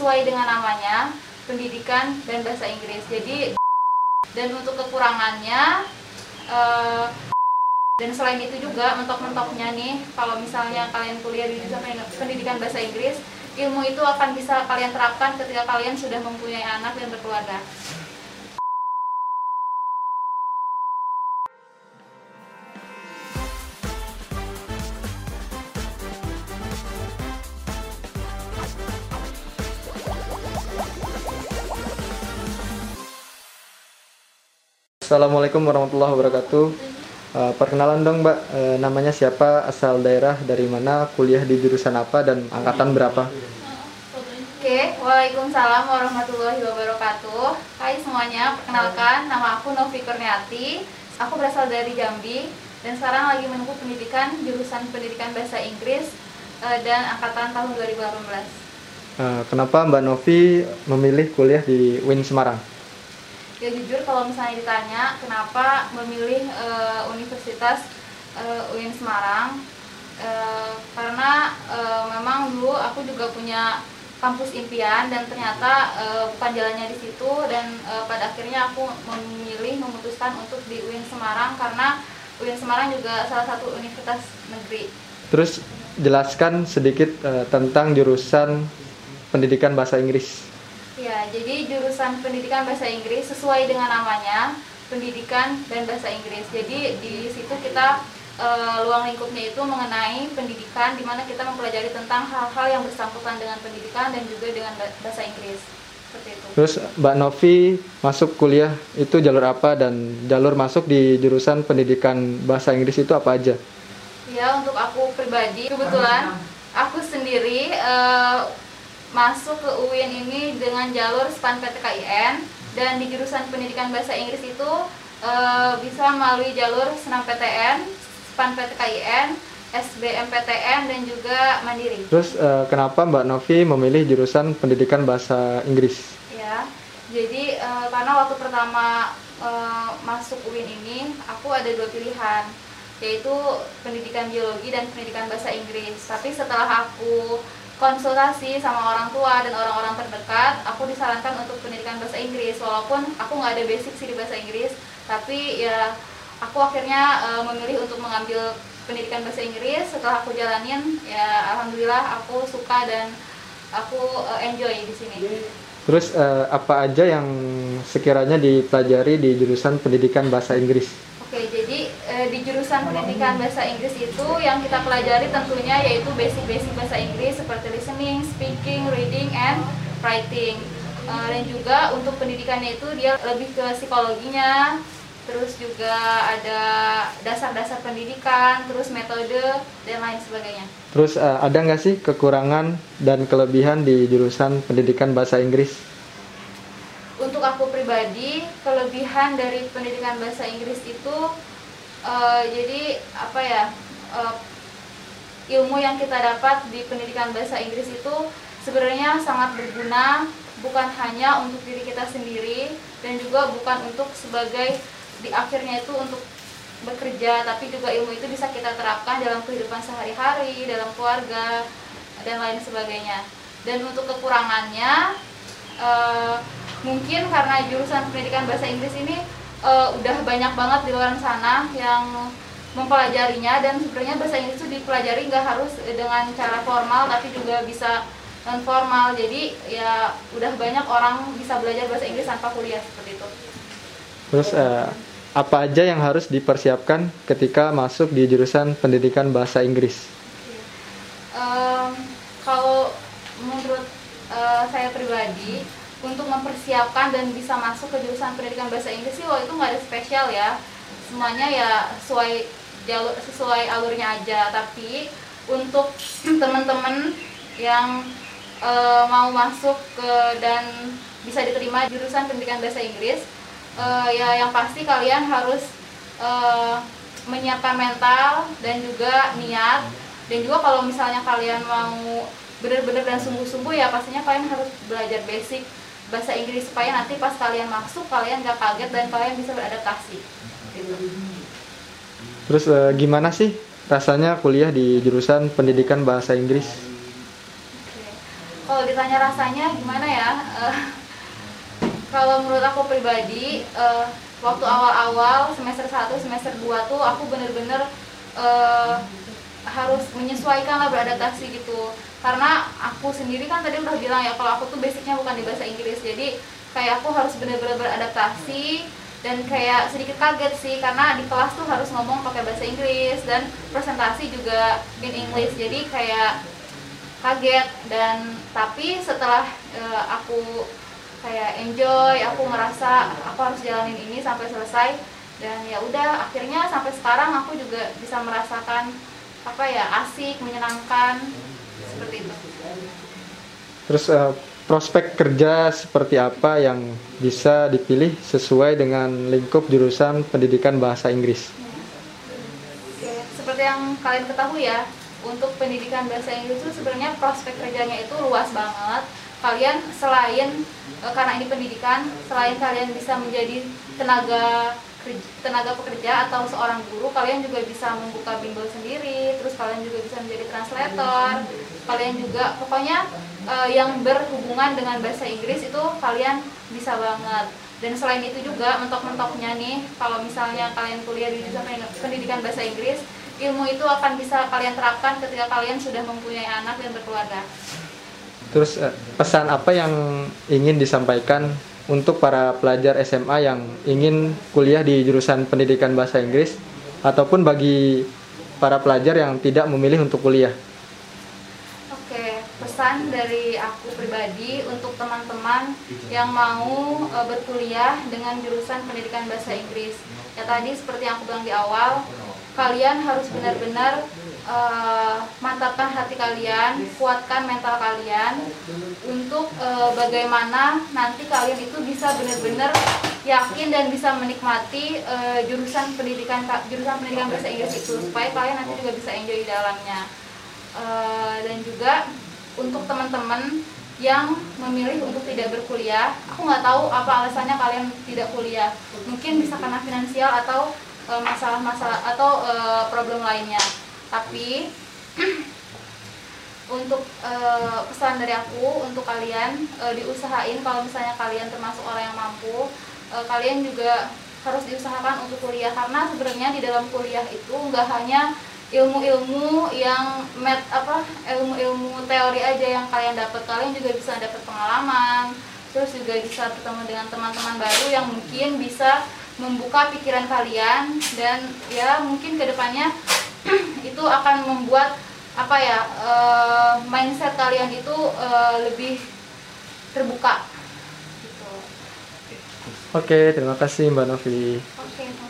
sesuai dengan namanya pendidikan dan bahasa Inggris. Jadi dan untuk kekurangannya eh, dan selain itu juga mentok-mentoknya nih kalau misalnya kalian kuliah di jurusan pendidikan bahasa Inggris ilmu itu akan bisa kalian terapkan ketika kalian sudah mempunyai anak dan berkeluarga. Assalamualaikum warahmatullahi wabarakatuh. Uh, perkenalan dong Mbak, uh, namanya siapa, asal daerah, dari mana, kuliah di jurusan apa, dan angkatan berapa? Oke, Waalaikumsalam warahmatullahi wabarakatuh Hai semuanya, perkenalkan nama aku Novi Kurniati Aku berasal dari Jambi Dan sekarang lagi menempuh pendidikan jurusan pendidikan bahasa Inggris uh, Dan angkatan tahun 2018 uh, Kenapa Mbak Novi memilih kuliah di UIN Semarang? Ya jujur kalau misalnya ditanya kenapa memilih uh, Universitas uh, UIN Semarang uh, karena uh, memang dulu aku juga punya kampus impian dan ternyata uh, bukan jalannya di situ dan uh, pada akhirnya aku memilih memutuskan untuk di UIN Semarang karena UIN Semarang juga salah satu universitas negeri. Terus jelaskan sedikit uh, tentang jurusan pendidikan bahasa Inggris. Ya, jadi jurusan pendidikan bahasa Inggris sesuai dengan namanya, pendidikan dan bahasa Inggris. Jadi di situ kita e, luang lingkupnya itu mengenai pendidikan di mana kita mempelajari tentang hal-hal yang bersangkutan dengan pendidikan dan juga dengan bahasa Inggris. Seperti itu. Terus Mbak Novi masuk kuliah itu jalur apa dan jalur masuk di jurusan pendidikan bahasa Inggris itu apa aja? Ya, untuk aku pribadi kebetulan aku sendiri e, masuk ke UIN ini dengan jalur SPAN PTKIN dan di jurusan pendidikan bahasa Inggris itu e, bisa melalui jalur senam PTN, SPAN PTKIN, SBMPTN dan juga Mandiri. Terus e, kenapa Mbak Novi memilih jurusan pendidikan bahasa Inggris? Ya, jadi e, karena waktu pertama e, masuk UIN ini aku ada dua pilihan yaitu pendidikan biologi dan pendidikan bahasa Inggris. Tapi setelah aku konsultasi sama orang tua dan orang-orang terdekat, aku disarankan untuk pendidikan bahasa Inggris. Walaupun aku nggak ada basic sih di bahasa Inggris, tapi ya aku akhirnya uh, memilih untuk mengambil pendidikan bahasa Inggris. Setelah aku jalanin, ya alhamdulillah aku suka dan aku uh, enjoy di sini. Terus uh, apa aja yang sekiranya dipelajari di jurusan pendidikan bahasa Inggris? Di jurusan pendidikan bahasa Inggris itu yang kita pelajari tentunya yaitu basic-basic bahasa Inggris seperti listening, speaking, reading, and writing. E, dan juga untuk pendidikannya itu dia lebih ke psikologinya, terus juga ada dasar-dasar pendidikan, terus metode dan lain sebagainya. Terus e, ada nggak sih kekurangan dan kelebihan di jurusan pendidikan bahasa Inggris? untuk aku pribadi kelebihan dari pendidikan bahasa Inggris itu uh, jadi apa ya uh, ilmu yang kita dapat di pendidikan bahasa Inggris itu sebenarnya sangat berguna bukan hanya untuk diri kita sendiri dan juga bukan untuk sebagai di akhirnya itu untuk bekerja tapi juga ilmu itu bisa kita terapkan dalam kehidupan sehari-hari dalam keluarga dan lain sebagainya. Dan untuk kekurangannya uh, mungkin karena jurusan pendidikan bahasa Inggris ini uh, udah banyak banget di luar sana yang mempelajarinya dan sebenarnya bahasa Inggris itu dipelajari nggak harus dengan cara formal tapi juga bisa non formal jadi ya udah banyak orang bisa belajar bahasa Inggris tanpa kuliah seperti itu. Terus uh, apa aja yang harus dipersiapkan ketika masuk di jurusan pendidikan bahasa Inggris? Um, kalau menurut uh, saya pribadi untuk mempersiapkan dan bisa masuk ke jurusan pendidikan bahasa Inggris sih waktu itu nggak ada spesial ya. Semuanya ya sesuai jalur sesuai alurnya aja. Tapi untuk teman-teman yang e, mau masuk ke dan bisa diterima jurusan pendidikan bahasa Inggris e, ya yang pasti kalian harus e, menyiapkan mental dan juga niat. Dan juga kalau misalnya kalian mau benar-benar dan sungguh-sungguh ya pastinya kalian harus belajar basic bahasa Inggris supaya nanti pas kalian masuk kalian gak kaget dan kalian bisa beradaptasi. Gitu. Terus uh, gimana sih rasanya kuliah di jurusan pendidikan bahasa Inggris? Okay. kalau ditanya rasanya gimana ya uh, kalau menurut aku pribadi uh, waktu awal-awal semester 1 semester 2 tuh aku bener-bener uh, harus menyesuaikan lah beradaptasi gitu. Karena aku sendiri kan tadi udah bilang ya kalau aku tuh basicnya bukan di bahasa Inggris. Jadi kayak aku harus bener-bener beradaptasi dan kayak sedikit kaget sih karena di kelas tuh harus ngomong pakai bahasa Inggris dan presentasi juga in English. Jadi kayak kaget dan tapi setelah uh, aku kayak enjoy aku ngerasa aku harus jalanin ini sampai selesai dan ya udah akhirnya sampai sekarang aku juga bisa merasakan apa ya asik menyenangkan seperti itu. Terus uh, prospek kerja seperti apa yang bisa dipilih sesuai dengan lingkup jurusan pendidikan bahasa Inggris? Oke, seperti yang kalian ketahui ya untuk pendidikan bahasa Inggris itu sebenarnya prospek kerjanya itu luas banget. Kalian selain e, karena ini pendidikan selain kalian bisa menjadi tenaga tenaga pekerja atau seorang guru kalian juga bisa membuka bimbel sendiri terus kalian juga bisa menjadi translator kalian juga pokoknya e, yang berhubungan dengan bahasa Inggris itu kalian bisa banget. Dan selain itu juga mentok-mentoknya nih kalau misalnya kalian kuliah di jurusan pendidikan bahasa Inggris ilmu itu akan bisa kalian terapkan ketika kalian sudah mempunyai anak dan berkeluarga. Terus eh, pesan apa yang ingin disampaikan untuk para pelajar SMA yang ingin kuliah di jurusan pendidikan bahasa Inggris ataupun bagi para pelajar yang tidak memilih untuk kuliah? Oke, pesan dari aku pribadi untuk teman-teman yang mau e, berkuliah dengan jurusan pendidikan bahasa Inggris. Ya tadi seperti yang aku bilang di awal, kalian harus benar-benar uh, mantapkan hati kalian, kuatkan mental kalian untuk uh, bagaimana nanti kalian itu bisa benar-benar yakin dan bisa menikmati uh, jurusan pendidikan jurusan pendidikan bahasa Inggris itu supaya kalian nanti juga bisa enjoy di dalamnya. Uh, dan juga untuk teman-teman yang memilih untuk tidak berkuliah, aku nggak tahu apa alasannya kalian tidak kuliah. Mungkin bisa karena finansial atau masalah-masalah atau uh, problem lainnya tapi untuk uh, pesan dari aku untuk kalian uh, diusahain kalau misalnya kalian termasuk orang yang mampu uh, kalian juga harus diusahakan untuk kuliah. Karena sebenarnya di dalam kuliah itu nggak hanya ilmu-ilmu yang met apa ilmu-ilmu teori aja yang kalian dapat kalian juga bisa dapat pengalaman terus juga bisa bertemu dengan teman-teman baru yang mungkin bisa membuka pikiran kalian dan ya mungkin ke depannya itu akan membuat apa ya uh, mindset kalian itu uh, lebih terbuka. Gitu. Oke, terima kasih Mbak Novi. Oke.